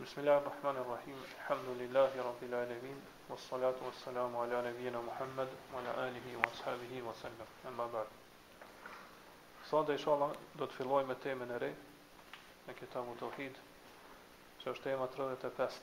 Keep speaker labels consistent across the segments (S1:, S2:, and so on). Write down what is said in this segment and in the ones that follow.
S1: بسم الله الرحمن الرحيم الحمد لله رب العالمين والصلاة والسلام على نبينا محمد وعلى آله وأصحابه وسلم أما بعد صلاة إن شاء الله دوت في لوي متى من ري كتاب التوحيد شوش تيمة ردة تفست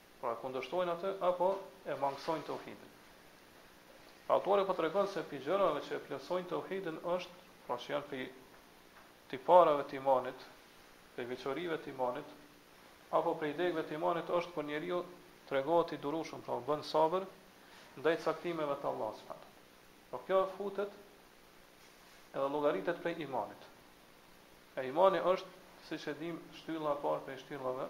S1: Pra e kundërshtojnë atë apo e mangësojnë tauhidin. Autori po tregon se prej gjërave që e plotësojnë tauhidin është, pra që janë prej tipareve të imanit, prej veçorive të imanit, apo prej degëve të imanit është kur njeriu tregohet i durueshëm, pra bën sabër ndaj caktimeve të Allahut subhanahu wa taala. Po kjo futet edhe llogaritet prej imanit. E imani është, siç e dimë, shtylla e parë prej shtyllave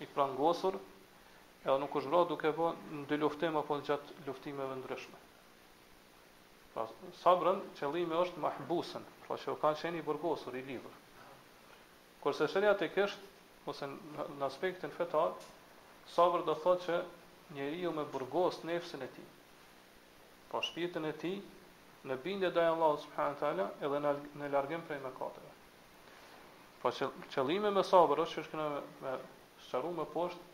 S1: i prangosur, edhe nuk është vrarë duke bërë ndonjë luftim apo gjatë luftimeve të ndryshme. Pra, sabren, qëllimi është mahbusen, pra që ka qenë i burgosur, i lidhur. Kurse sheriatikisht, ose në aspektin fetar, sabër do thotë që njeriu me burgos nefsin e tij, pra shpirtin e tij, në bindje ndaj Allahut subhanahu wa taala, edhe në largim prej mëkateve. Po qëllimi me sabër është që ç'kena me sqaru më poshtë,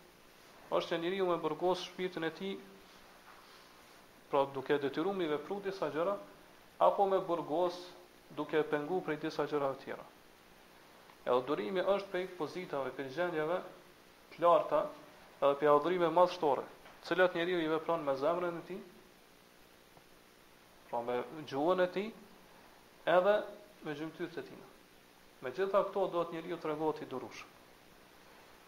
S1: është që njeriu me burgos shpirtin e tij, pra duke e detyru me i vepru disa gjëra, apo me burgos duke e pengu prej disa gjëra të tjera. Edhe durimi është prej pozitave, prej gjendjeve të larta, edhe prej adhurimeve madhështore, të cilat njeriu i vepron me zemrën e tij, pra me gjuhën e tij, edhe me gjymtyrët e tina. Me gjitha këto duhet njeriu të tregohet i durushëm.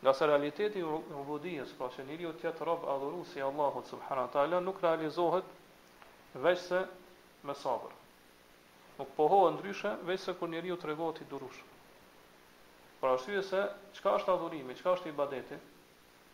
S1: Ngase realiteti i ubudijes, pra që njeriu të jetë rob adhurues i Allahut subhanahu wa ta'ala, nuk realizohet veçse me sabër. Nuk pohohet ndryshe veçse kur njeriu tregohet i durushëm. Për arsye se, çka është adhurimi, çka është ibadeti,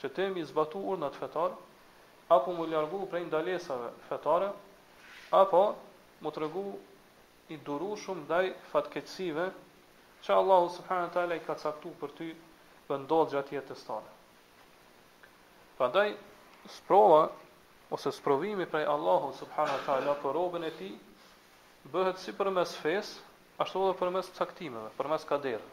S1: që ti me i zbatu urdhrat fetare, apo m'u largu prej ndalesave fetare, apo m'u tregu i durushëm ndaj fatkeqësive që Allahu subhanahu wa taala i ka caktu për ty me ndodh gjatë jetës tënde. Prandaj sprova ose sprovimi prej Allahut subhanahu wa taala për robin e tij bëhet si përmes fesë, ashtu edhe përmes caktimeve, përmes kaderit.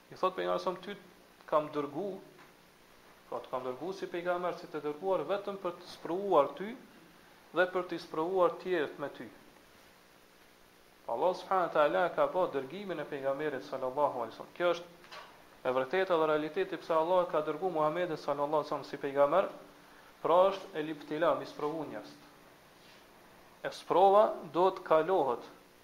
S1: I thotë pejgamberit ty të kam dërgu, pra të kam dërgu si pejgamber si të dërguar vetëm për të të sprovuar ty dhe për t'i sprovuar tjerët me ty. Pra Allahu subhanahu wa taala ka bë dërgimin e pejgamberit sallallahu alaihi wasallam. Kjo është e vërteta dhe realiteti pse Allahu ka dërgu Muhammedin sallallahu alaihi wasallam si pejgamber, pra është el-ibtila, me i sprovu njerëzit. E sprova duhet të kalohet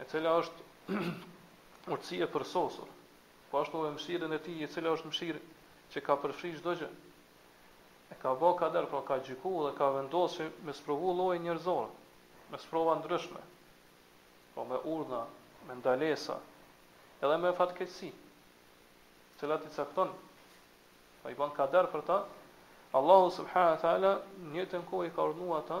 S1: e cila është urtësi e përsosur, po ashtu edhe mëshirën e tij, e cila është mëshirë që ka përfshirë çdo gjë. E ka bë kader, pra ka gjykue dhe ka vendosur që me sprovu llojin njerëzor, me sprova ndryshme, pra me urdhna, me ndalesa, edhe me fatkeqësi, të cilat i cakton, pa po i bën kader për ta, Allahu subhanahu wa taala në njëjtën kohë i ka urdhëruar ata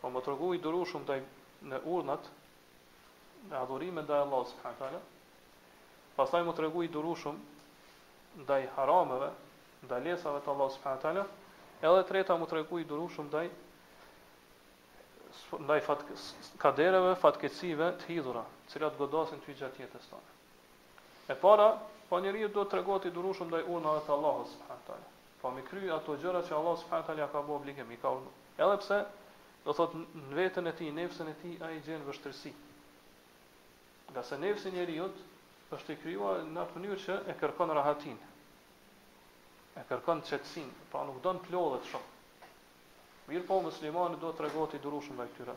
S1: Po më tregu i durushëm ndaj në urdhnat në adhurime ndaj Allahut subhanahu wa taala. Pastaj mu tregu i durushëm ndaj harameve, ndalesave të Allahut subhanahu wa taala. Edhe treta mu tregu i durushëm ndaj ndaj fat kadereve, fatkeqësive të hidhura, të cilat godasin ty gjatë jetës tane. E para, pra njeriu duhet të tregohet i durueshëm ndaj urdhnave të Allahut subhanahu wa taala. Pra mi kry ato gjëra që Allahu subhanahu wa taala ia ka bo obligim, i ka urdhëruar. Edhe pse, do thotë, në veten e tij, nefsin e tij, ai gjen vështirësi. Ngase nefsi i njeriut është i krijuar në atë mënyrë që e kërkon rahatinë. E kërkon qetësinë, pra nuk don të lodhet shumë. Mirëpo muslimani duhet të tregohet i durueshëm ndaj këtyre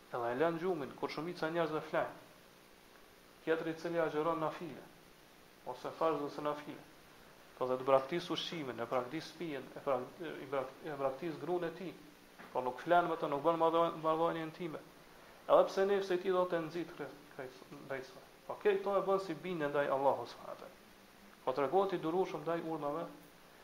S1: Edhe e lën gjumin kur shumica e njerëzve flejnë. Tjetri i cili agjëron nafile, ose farz ose nafile, do të thotë braktis ushqimin, e braktis pijen, e e braktis gruan e tij, pra nuk flen me të, nuk bën marrëdhënie intime, edhe pse nefsi i tij do thotë e nxit krejt ndaj saj. Po krejt këto e bën si bindje ndaj Allahut subhanahu wa taala. Po tregohet i durueshëm ndaj urdhnave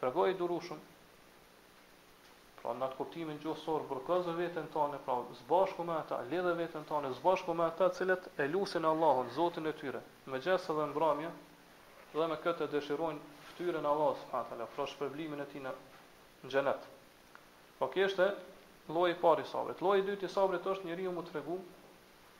S1: Tregohu i durueshëm, pra në atë kuptimin gjuhësor, burgose veten tënde, pra s'bashku me ata, lidhe veten tënde, s'bashku me ata të cilët e lusin Allahun, Zotin e tyre, mëngjes dhe mbrëmje, dhe me këtë e dëshirojnë fytyrën e Allahut subhanahu wa taala, pra shpërblimin e tij në xhenet. Po ky ishte lloji i parë i sabrit. Lloji i dytë i sabrit është njeriu mu tregu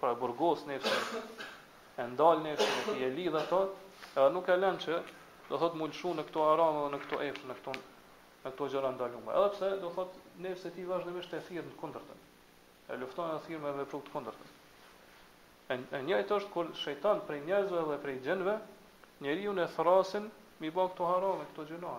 S1: Pra e burgos nefsin, e ndal nefsin e tij, e lidh atë, edhe nuk e lën që do thot mu lëshu në këto harame dhe në këto efsh, në këto në këto gjëra ndalume. Edhe pse do thot nefsi i tij vazhdimisht e thirr në të kundërtën. E lufton e thirr me vepru të kundërtën. E, e njëjtë është kur shejtanët prej njerëzve dhe prej xhenve, njeriun e thrrasin mi bë këto harame, këto gjëra.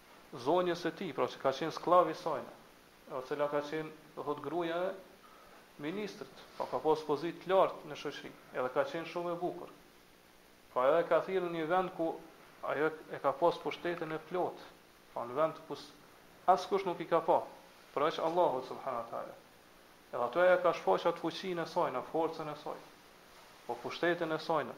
S1: zonjës së tij, pra që ka qenë skllav i sajna, e cila ka qenë, do thotë, gruaja e ministrit, pra ka pas pozitë të lartë në shoqëri, edhe ka qenë shumë e bukur. Pra ajo e ka thirrë në një vend ku ajo e ka pas pushtetin e plotë, pra në vend ku askush nuk i ka pa, përveç Allahut subhanahu wa ta'ala. Edhe aty ajo e ka shfaq atë fuqinë e sajna, forcën e saj, po pushtetin e sajna.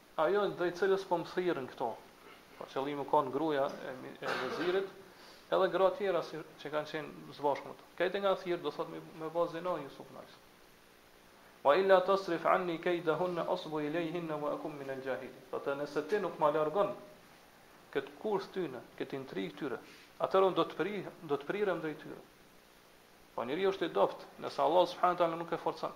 S1: ajo ndaj cilës po më thirrin këto, por qëllimi ka kanë gruaja e e vezirit, edhe gra tjera siç që kanë qenë së bashku me të. Këta e kanë thirrë, do thotë, me ba zina Jusufin alejhi selam. Wa illa tasrif anni kejdahunne asbu ilejhinne wa akum minel jahilin. Thotë, nëse ti nuk ma largon këtë kurth tyne, këtë intrigë tyre, atëherë unë do të pri, do të prirem ndaj tyre. Po njeriu është i dobët, nëse Allahu subhanahu wa taala nuk e forcon.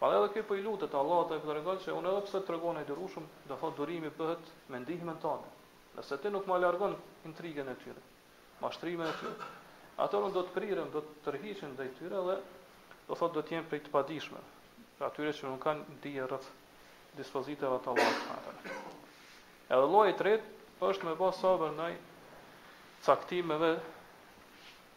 S1: Prandaj edhe ky po i lutet Allahut dhe i tregon se unë edhe pse tregohem i durueshëm, do thotë durimi bëhet me ndihmën tënde. Nëse ti nuk ma largon intrigën e tyre, mashtrimin e tyre, atëherë unë do të prirem, do të tërhiqem ndaj tyre dhe do thotë do të jem prej të padijshmeve, prej atyre që nuk kanë dije rreth dispozitave të Allahut subhanahu wa taala. Edhe lloji i tretë është me ba sabër ndaj caktimeve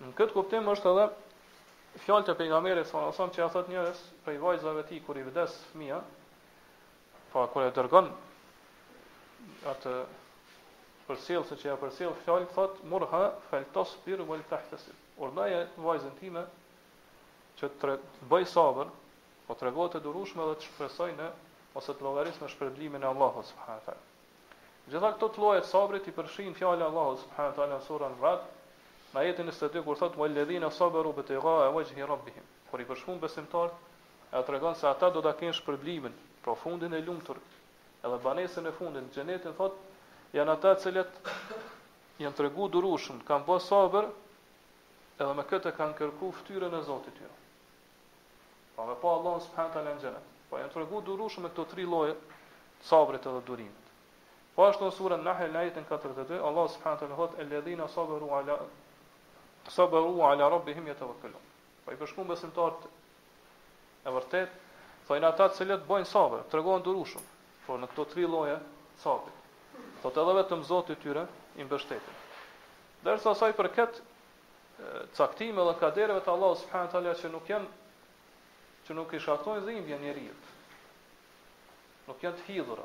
S1: Në këtë kuptim është edhe fjala e pejgamberit s.a.s që ia thot njërës prej vajzave tij kur i vdes fëmia, pra po kur e dërgon atë përcjellësin që ia përcjell fjalë thot murha faltasbir wal tahtasib. Urdhëroje vajzën time që të bëj sabër, pra të tregohet e durueshme dhe të shpresoj në ose të llogaris në shpërblimin e Allahut subhanahu taala. Gjitha këto tri lloje të sabrit i përfshin fjala e Allahut subhanahu wa taala në surën Ra'd, në ajetin njëzet e dy kur thotë, "Wal-ladhina sabaru ibtigha'a wajhi rabbihim", kur i përshkruan besimtarët, na tregon se ata do ta kenë shpërblimin, pra fundin e lumtur, edhe banesën e fundit në xhenetin, thotë, janë ata të cilët janë treguar durueshëm, kanë bërë sabër, edhe me këtë e kanë kërkuar fytyrën e Zotit të tyre. Pra me pa Allahun subhanahu teala në xhenet. Po janë treguar durueshëm me këto tri lloje të sabrit edhe durimit. Po ashtu në surën Nahl në ajetin 42 Allahu subhanahu teala thotë alladhina sabaru ala sabaru ala rabbihim yatawakkalun. Po i përshkruan besimtarët e vërtet, thotë ata të cilët bëjnë sabër, tregohen durueshëm, pra në këto tri lloje sabrit. Thotë edhe vetëm Zotit të tyre i mbështeten. Ndërsa sa i përket caktimeve dhe kadereve të Allahut subhanahu wa taala që nuk janë që nuk i shkaktojnë dhimbje njeriut. Nuk janë të hidhura.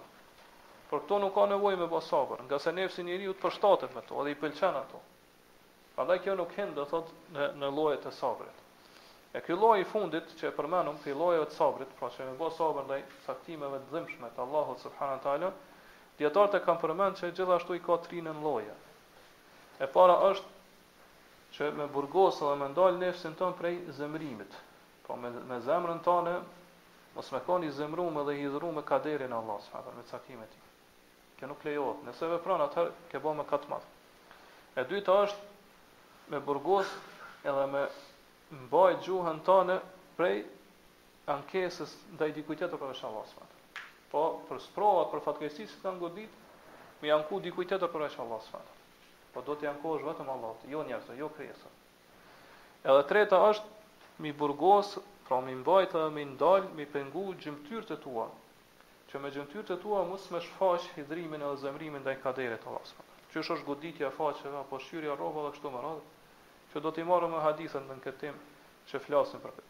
S1: Për këto nuk ka nevojë me bo sabër, ngase nefsi i njeriut përshtatet me to dhe i pëlqen ato. Prandaj kjo nuk hyn, do thot, në në llojet e sabrit. E ky lloj i fundit që e përmendëm prej llojeve sabrit, pra që me bo sabër ndaj caktimeve të dhimbshme të Allahut subhanahu wa taala, dietarët e kanë përmend që gjithashtu i ka tri nënlloje. E para është që me burgosë dhe me ndalë nefsin tonë prej zemërimit, pra me, me zemrën tonë mos me kanë i zemrum edhe i hidhru me kaderin e Allahut subhanahu me caktimet tij. Kjo nuk lejohet, nëse vepron atëherë ke bo mëkat të madh. E dyta është me burgosë edhe me mbaj gjuhën tonë prej ankesës ndaj dikujt tjetër përveç Allahut subhanahu wa taala. Po për sprovat, për fatkeqësitë që të kanë goditë, me ia anku dikujt tjetër përveç Allahut subhanahu wa taala. Po duhet t'i ankohesh vetëm Allahut, jo njerëzve, jo krijesave. Edhe e treta është mi burgos, pra mi mbajt edhe mi ndal, mi pengu gjymtyrët e tua, që me gjymtyrët e tua mos me shfaq hidhrimin edhe zemërimin ndaj kaderit të Allahut subhanahu wa taala. Qysh është goditja e faqeve apo shqyrja e rrobave kështu me radhë, që do t'i marrim edhe hadithe në këtë temë që flasin për këtë.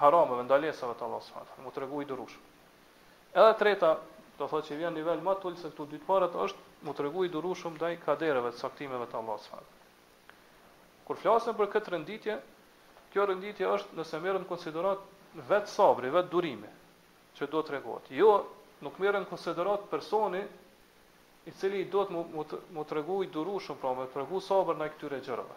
S1: harameve, ndalesave të Allahut subhanahu wa taala, mu tregu i durueshëm. Edhe treta, do thotë që vjen nivel më të ulët se këto dy të parat është mu tregu i durueshëm ndaj kadereve, caktimeve të Allahut subhanahu wa taala. Kur flasim për këtë renditje, kjo renditje është nëse merren në konsiderat vetë sabri, vetë durimi që do të tregohet. Jo, nuk merren në konsiderat personi i cili duhet mu, mu, mu tregu i durueshëm, pra me tregu sabër ndaj këtyre gjërave.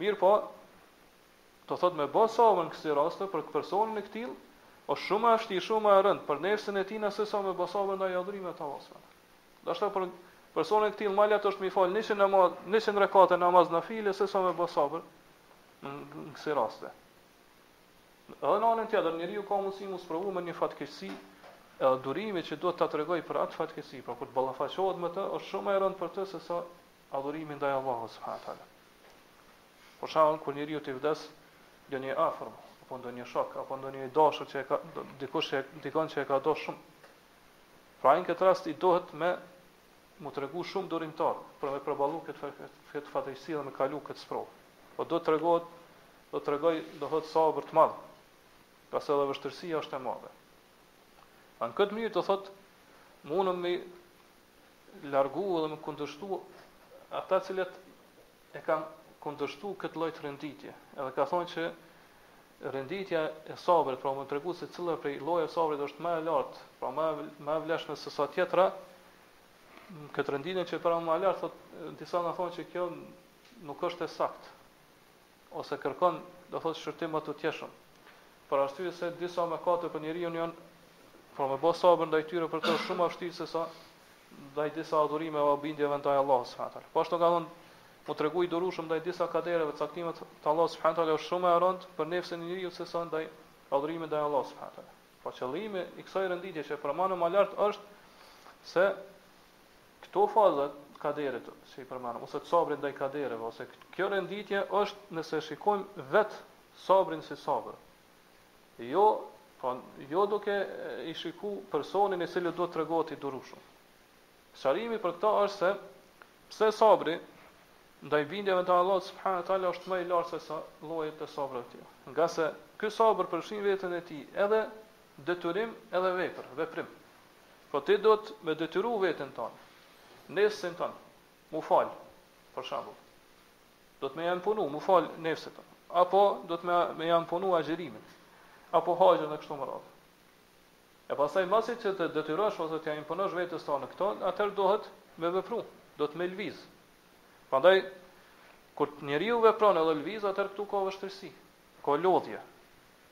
S1: Mirëpo, do thotë me bë sabër në kësi raste për personin e këtillë, është shumë e vështirë, shumë më e rëndë për nefsin e tina se sa me bë sabër ndaj adhurimeve të Allahut subhanahu wa taala. Ndoshta për personin e këtillë ma lehtë është me fal njëqind namaz, njëqind rekate namaz nafile se sa me bë sabër në kësi raste. Edhe në anën tjetër, njeriu ka mundësi mu sprovu me një fatkeqësi, edhe durimi që duhet ta tregoj për atë fatkeqësi, pra kur të ballafaqohet me të, është shumë më e rëndë për të se sa adhurimi ndaj Allahut subhanahu wa taala. Për shembull, kur njeriut i vdes, ndonjë i afërm, apo ndonjë shok, apo ndonjë i dashur që e ka dikush, dikon që e ka dashur shumë. Pra në këtë rast i duhet me mu tregu shumë durimtar për me përballu këtë këtë fatkeqësi dhe me kalu këtë sprovë. Pra duhet të tregoj, duhet të tregoj, do thotë sabër të madh. Pastaj edhe vështirësia është e madhe. Në këtë mënyrë do thotë mundëm me largu dhe me kundërshtu ata të cilët e kanë kundërshtu këtë lloj renditje. Edhe kanë thonë që renditja e sabrit, pra me tregu se cila prej llojeve të sabrit është më e lartë, pra më më e vlefshme se sa tjetra, këtë renditjen që pamë më lart, thotë disa kanë thonë që kjo nuk është e saktë. ose kërkon, do thotë shqyrtim më të thellë, për arsye se disa mëkate për njeriun janë, pra me bë sabër ndaj tyre për të është shumë më e vështirë se sa ndaj disa adhurimeve apo bindjeve ndaj Allahut subhanahu wa taala. Po ashtu kanë thënë mu tregu i durueshëm ndaj disa kadereve, caktimeve të Allahut subhanahu wa taala është shumë më e rëndë për nefsin e njeriut se sa ndaj adhurimit ndaj Allahut subhanahu wa taala. Po qëllimi i kësaj renditje që e përmendëm më lart është se Këto faza të sabrit që i përmendëm, ose të sabrit ndaj kadereve, ose kjo renditje është nëse e shikojmë vetë sabrin si sabër, jo, pra, jo duke i shiku personin i cili duhet të tregohet i durueshëm. Sqarimi për këtë është se pse sabri ndaj bindjeve ndaj Allahut subhanahu wa taala është më i lartë se sa llojet e sabrave të tjera. Ngase ky sabër përfshin në veten e tij edhe detyrim edhe vepër, veprim. Po ti duhet me detyru veten tënde, nefsin tënd, mu fal, për shembull. Duhet me ia imponu mu fal nefsit tënd. Apo duhet me me ia imponu agjerimin. Apo haxhin e kështu me radhë. E pastaj masi që të detyrosh ose t'ia imponosh vetes tënde këto, atëherë duhet me vepru, duhet me lviz. Prandaj kur njeriu vepron edhe lviz, atëherë këtu ka vështirësi, ka lodhje.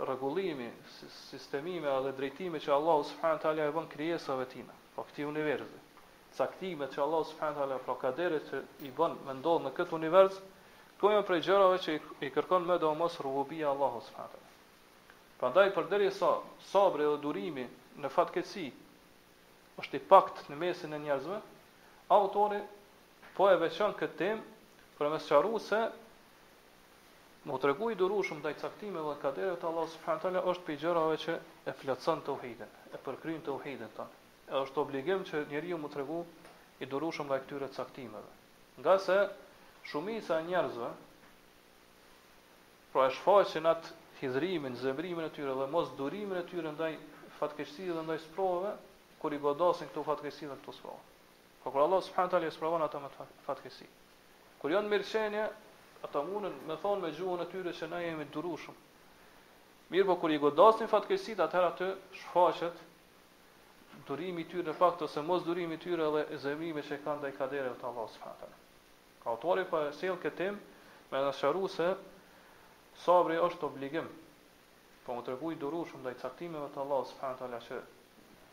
S1: rregullimi, sistemimi edhe drejtimi që Allahu subhanahu wa taala e bën krijesave tina, apo këtij universi. Caktimet që Allahu subhanahu wa taala pra kaderet që i bën me ndodh në këtë univers, këto janë prej gjërave që i kërkon medoemos rububia Allahu subhanahu wa taala. Prandaj përderisa sabri dhe durimi në fatkeqësi është i pakt në mesin e njerëzve, autori po e veçon këtë temë për me sqaruar se Me u tregu i durueshëm ndaj caktimeve dhe kaderit të Allahut subhanahu wa taala është prej gjërave që e plotësojnë tauhidin, e përkryejnë tauhidin tonë. E është obligim që njeriu mu tregu i durueshëm ndaj këtyre caktimeve. Ngase shumica e njerëzve pra e shfaqin atë hidhërimin, zemërimin e tyre dhe mos durimin e tyre ndaj fatkeqësive dhe ndaj sprovave, kur i godasin këto fatkeqësi dhe këto sprova. Pra kur Allahu subhanahu wa taala i sprovon ata me fatkeqësi, Kur janë në mirëqenie, ata munden me thonë me gjuhën e tyre që na jemi të durueshëm. Mirëpo kur i godasin fatkeqësitë, atëherë aty shfaqet durimi i tyre në fakt ose mos durimi i tyre dhe zemërimi që kanë ndaj kadereve të Allahut subhanahu wa taala. Autori po e sjell këtë temë me na sqaruar se sabri është obligim Po m'u tregu i durueshëm ndaj caktimeve të Allahut subhanahu wa taala që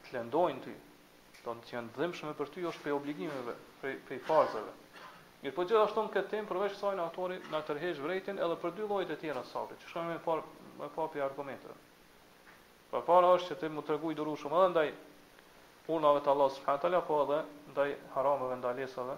S1: të lëndojnë ty, që janë të dhimbshme për ty është prej obligimeve, prej prej farzeve. Mirpo gjithashtu në këtë temë përveç kësajna autori na tërheq vërejtjen edhe për dy llojet e tjera të sabrit, që shkojmë me pa, me pa prej argumenteve. Pra farz është që ti m'u tregu i durueshëm edhe ndaj urdhrave të Allahut subhanahu wa taala, po edhe ndaj harameve, ndalesave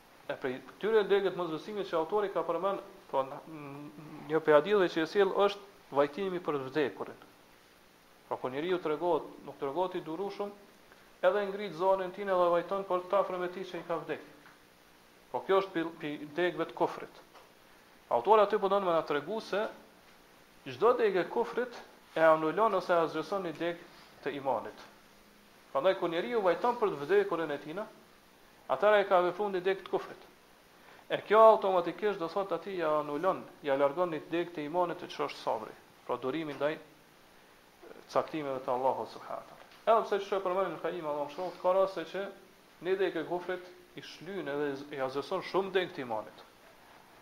S1: E prej këtyre degëve të mosbesimit që autori ka përmend, pra një prej haditheve që e sjell është vajtimi për të vdekurin. Pra kur njeriu tregohet, nuk tregohet i durueshëm, edhe ngrit zonin e tina dhe vajton për të afërmit e tij që i ka vdek. Po kjo është pi degëve të kufrit. Autori aty po don më na tregu se çdo degë e kufrit e anulon ose asgjëson një degë të imanit. Prandaj kur njeriu vajton për të vdekurin e tina, atëherë ai ka vepruar një degë të kufrit. E kjo automatikisht do thotë aty ja anulon, ja largon një degë të imanit siç është sabri, pra durimi ndaj caktimeve të Allahut subhanahu teala. Edhe pse siç e ka përmendur Ibn Kajim Allahu e mëshiroftë, ka raste që një degë e kufrit i shlyn edhe i asgjëson shumë degë të imanit,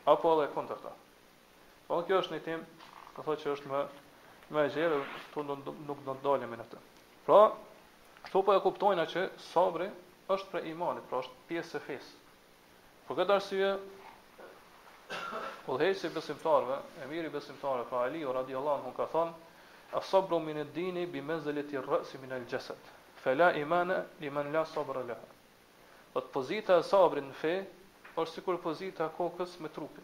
S1: apo edhe e kundërta. Po kjo është një temë, do thotë që është më më e gjerë, ku nuk nuk do të ndalemi në atë. Pra, këtu po e kuptojmë që sabri është pi imanit, pra është pjesë e fesë. Për këtë arsye udhëheqësi i besimtarëve, emiri i besimtarëve, pra Aliu radiallahu anhu ka thënë: "As-sabru min ad-dini bi manzilati ar-ra's min al-jasad, fala imana liman la sabra lahu." Thot pozita e sabrit në fe është sikur pozita e kokës me trupin.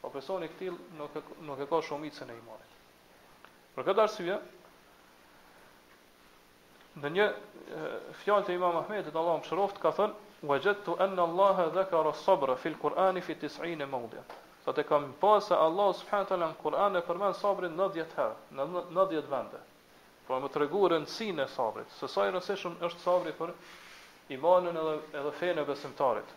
S1: Po personi i këtillë nuk e nuk e ka shumicën e imanit. Për këtë arsye në një fjalë të Imam Ahmedit Allahu e mëshiroft ka thënë wajadtu anna Allah dhakara as-sabra fi al-Quran fi 90 mawdi'. Thotë kam pa se Allah subhanahu taala në Kur'an e përmend sabrin 90 herë, në 90 vende. Pra me tregu rëndësinë e sabrit, se sa i rëndësishëm është sabri për imanin edhe edhe fenë e besimtarit.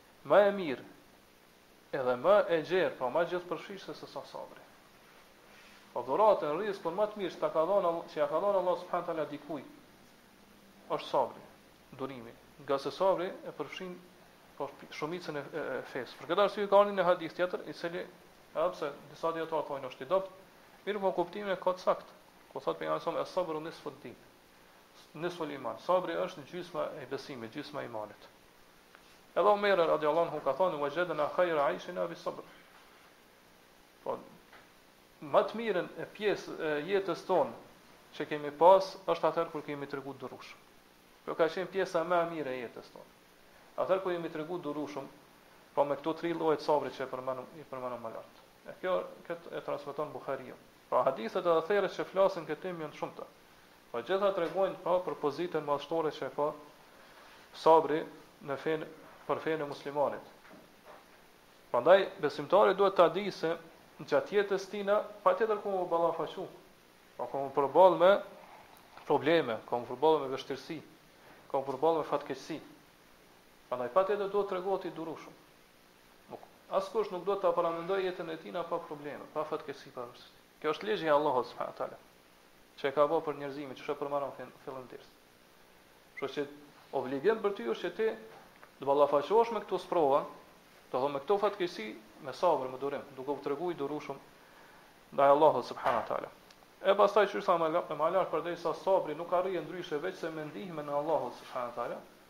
S1: Më e mirë edhe më e gjerë, pra më gjithëpërfshirëse se sa sabri. Po dhuratën, rrizkun më të mirë që ta ka dhënë që ja ka dhënë Allahu subhanahu teala dikujt është sabri, durimi. Ngase sabri e përfshin pra shumicën e, e, e fesë. Për këtë arsye ka një hadith tjetër i cili edhe pse disa dietarë thonë është i dobët, mirëpo kuptimin e ka të saktë. Ku thot pejgamberi sallallahu alajhi wasallam, "Sabru nisfu din." Nisfu iman. Sabri është gjysma e besimit, gjysma e imanit. Edhe Omeri radijallahu anhu ka thënë wajadna khayra aishina bi sabr. Pra më të mirën e pjesë e jetës tonë që kemi pas është atëherë kur jemi tregu durushëm. Kjo ka qenë pjesa më e mirë e jetës tonë. Atëherë kur jemi tregu durushëm, pra me këto tri lloje të sabrit që e përmendëm, i përmendëm më lart. E kjo këtë e transmeton Buhariu. Jo. Pra hadithet edhe ajetet që flasin këtë temë janë të shumta. Pra gjitha tregojnë pra për pozitën madhështore që e ka sabri në fenë për fenë e muslimanit. Prandaj besimtari duhet ta dijë se gjatë jetës tina patjetër ka me u ballafaqu, pra ka me u përballë me probleme, ka me u përballë me vështirësi, ka me u përballë me fatkeqësi. Prandaj patjetër duhet të tregohet i durueshëm. Nuk, askush nuk duhet ta paramendojë jetën e tina pa probleme, pa fatkeqësi, pa vështirësi. Ky është ligji i Allahut subhanahu wa taala, që e ka bërë për njerëzimin, që është prej në fillim deri sot. Kështu që obligim për ty është që ti të ballafaqohesh me këto sprova, do të thotë me këto fatkeqësi, me sabër, me durim, duke u treguar i durueshëm ndaj Allahut subhanahu wa taala. E pastaj siç u tha më lart përderisa sabri nuk arrihet ndryshe veçse me ndihmën e Allahut subhanahu wa taala,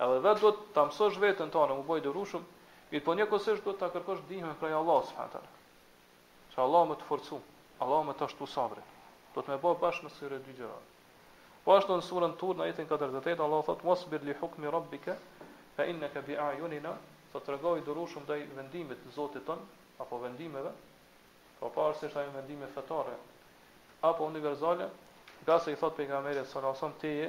S1: Edhe vetë duhet ta mësosh veten tënde mu bë i durueshëm, mirëpo njëkohësisht duhet ta kërkosh ndihmën prej Allahut subhanahu teala. Që Allahu me të forcu, Allahu me të shtu sabrin. Duhet me i bë bashkë këto dy gjëra. Po ashtu në surën Tur në ajetin 48 Allahu thotë wasbir li hukmi rabbika fa innaka bi a'yunina tregohu i durueshëm ndaj vendimit të Zotit tënd apo vendimeve, po pavarësisht ajo vendime fetare apo universale, ngase i thotë pejgamberit sallallahu alajhi wasallam ti je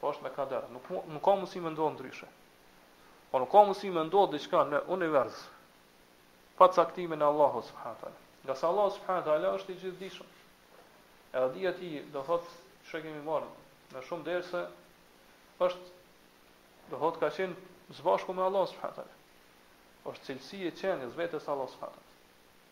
S1: Po është me kader, nuk, nuk ka mundësi me ndodh ndryshe. Po nuk ka mundësi me ndodh diçka në univers pa caktimin e Allahut subhanahu teala. Ngase Allahu subhanahu teala është i gjithëdijshëm. Edhe dija e tij do thotë siç e kemi marrë në shumë derse është do thotë ka qenë së bashku me Allahun subhanahu teala. Është cilësi e qenies së vetes së Allahut subhanahu teala.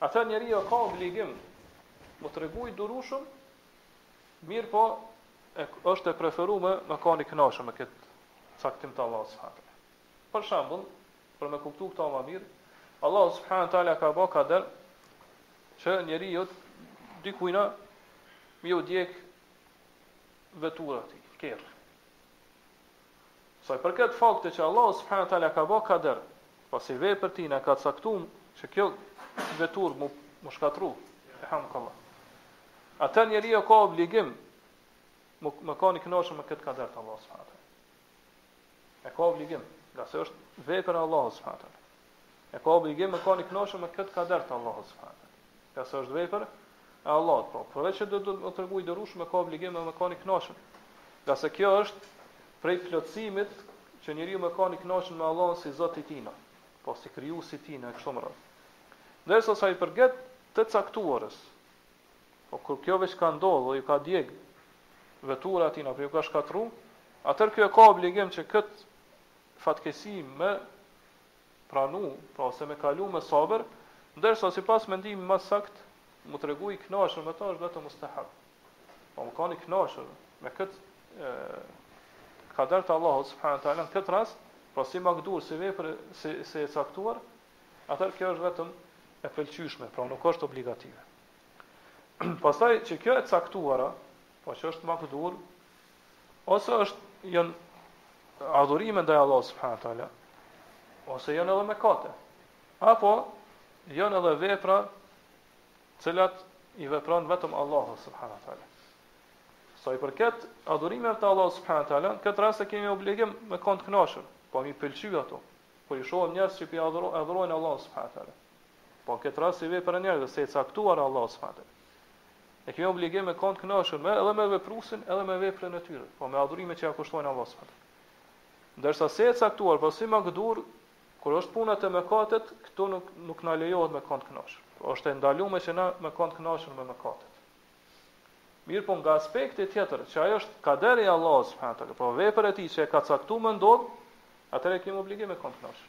S1: Atëherë njeriu e ka obligim me u tregu i durueshëm, mirëpo e, është e preferuar me kanë i kënaqur me këtë caktim të Allahut subhanahu teala. Për shembull, për me kuptu këtë më mirë, Allahu subhanahu teala ka bërë kader që njeriu dikujna me iu djeg vetura e tij, kerri. Sa i përket faktit që Allahu subhanahu wa taala ka bërë kader, po si vepër e tina ka caktuar që kjo veturë mu, mu shkatru, elhamdulilah. Atëherë njeriu ka obligim me kanë i kënaqshëm me këtë kader të Allahut subhanahu wa taala. E ka obligim, ngase është vepër e Allahut subhanahu wa taala. E ka obligim me qenë i kënaqur me këtë kader të Allahut subhanahu wa taala. Ngase është vepër e Allahut, po përveç që duhet me u tregu i durueshëm e ka obligim me qenë i kënaqur. Ngase kjo është prej plotësimit që njeriu me kanë i kënaqur me Allahun si Zot i tij, po si krijues i tij e kështu me radhë. Ndërsa sa i përket të caktuarës, po kur kjo veç ka ndodhur, iu ka djeg vetura atij apo iu ka shkatru, atëherë ky e ka obligim që kët fatkeqësi me pranu, pra ose me kalu me sabër, ndërsa sipas mendimit më të saktë, m'u tregu i kënaqur me ta është vetëm mustahab. Po me kanë i kënaqur me këtë e, kader të Allahut subhanahu teala në këtë rast, pra si makdur, si vepër, si, si e caktuar, atëherë kjo është vetëm e pëlqyeshme, pra nuk është obligative. Pastaj kjo e caktuara, po që është makdur, ose është janë adhurime ndaj Allahut subhanahu wa taala, ose janë edhe mëkate. Apo janë edhe vepra të cilat i vepron vetëm Allahu subhanahu wa taala. Sa i përket adhurimeve të Allahut subhanahu wa taala, në këtë rast e kemi obligim me kon të kënaqur, po mi pëlqy ato. Po i shohim njerëz që e adhurojnë Allahun subhanahu wa taala. Po në këtë rast si vepër e njerëzve, si e caktuar e Allahut subhanahu teala. Ne kemi obligim me kanë të kënaqur me edhe me veprusin edhe me veprën e tyre, po me adhurimet që ja kushtojnë Allahut subhanahu teala. Ndërsa si e caktuar, po si makdur, kur është puna te mëkatet, këtu nuk nuk na lejohet me kanë të kënaqur. Pra është e ndaluar që na me kanë të kënaqur me mëkatet. Mirëpo nga aspekti tjetër, që ajo është kader i Allahut subhanahu teala, po vepër e tij që e ka caktuar me ndodh, atëherë kemi obligim me kanë të kënaqur.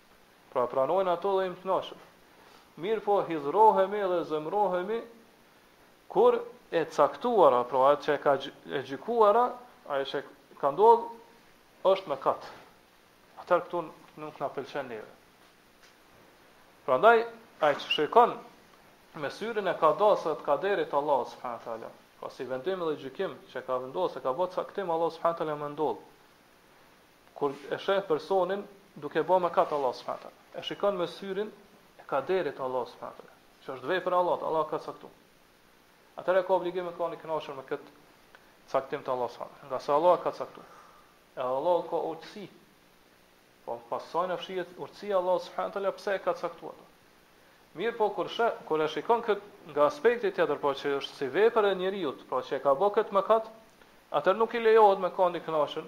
S1: Pra i pranojmë ato dhe jemi të knaqun. Mirëpo hidhrohemi dhe zemrohemi kur e caktuara, pra atë që e ka e gjykuara, ajo që ka ndodhë, është mëkat. Atëherë këtu nuk na pëlqen neve. Prandaj, ai që shikon me syrin e kadasë dhe kaderit të Allahut subhanahu teala, pra si vendim dhe gjykim që ka vendosë, ka bërë caktim Allahu subhanahu teala me ndodhë. Kur e sheh personin duke bë mëkat Allahu subhanahu teala, e shikon me syrin e kaderit Allahu subhanahu teala, që është vepër e Allahut, Allahu ka caktuar. Atëherë ka obligim me qenë i kënaqur me këtë caktim të Allahu subhanahu teala, ngase Allahu e ka caktuar. Edhe Allahu ka urtësi. Po pas saj fshihet urtësia e Allahu subhanahu teala pse e ka caktuar. Mirëpo kur shë, kur e shikon kët nga aspekti tjetër, po që është si vepër e njeriut, po që e ka bë kët mëkat, atëherë nuk i lejohet me kanë i kënaqun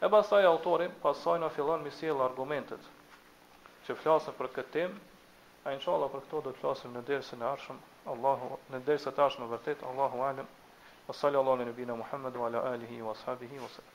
S1: E pastaj autori pas saj na fillon mi sjell argumentet që flasin për këtë temë, e inshalla për këto do të flasim në dersin e ardhshëm, Allahu, në derset e ardhshme vërtet, Allahu alem, wa sallallahu ala nebina Muhammed wa ala alihi wa ashabihi wa sallam.